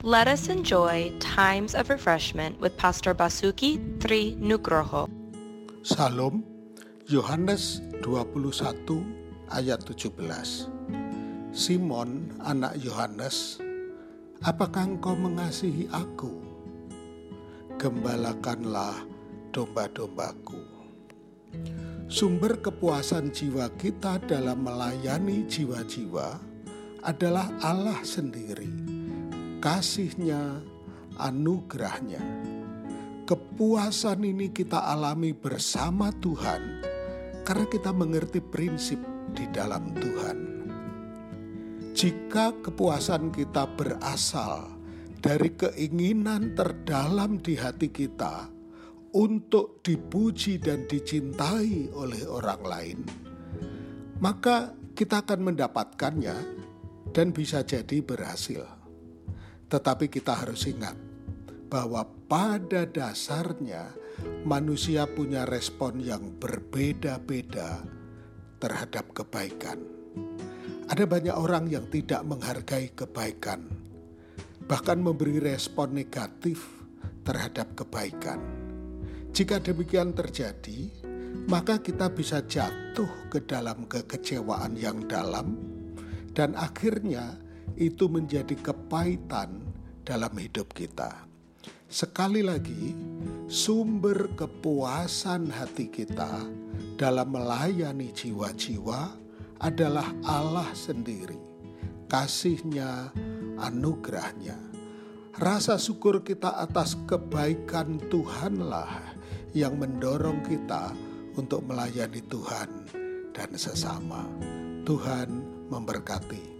Let us enjoy times of refreshment with Pastor Basuki Tri Nugroho. Salam Yohanes 21 ayat 17 Simon anak Yohanes apakah engkau mengasihi aku? Gembalakanlah domba-dombaku. Sumber kepuasan jiwa kita dalam melayani jiwa-jiwa adalah Allah sendiri kasihnya, anugerahnya. Kepuasan ini kita alami bersama Tuhan karena kita mengerti prinsip di dalam Tuhan. Jika kepuasan kita berasal dari keinginan terdalam di hati kita untuk dipuji dan dicintai oleh orang lain, maka kita akan mendapatkannya dan bisa jadi berhasil. Tetapi kita harus ingat bahwa pada dasarnya manusia punya respon yang berbeda-beda terhadap kebaikan. Ada banyak orang yang tidak menghargai kebaikan, bahkan memberi respon negatif terhadap kebaikan. Jika demikian terjadi, maka kita bisa jatuh ke dalam kekecewaan yang dalam, dan akhirnya itu menjadi kepahitan dalam hidup kita. Sekali lagi, sumber kepuasan hati kita dalam melayani jiwa-jiwa adalah Allah sendiri, kasihnya, anugerahnya. Rasa syukur kita atas kebaikan Tuhanlah yang mendorong kita untuk melayani Tuhan dan sesama. Tuhan memberkati.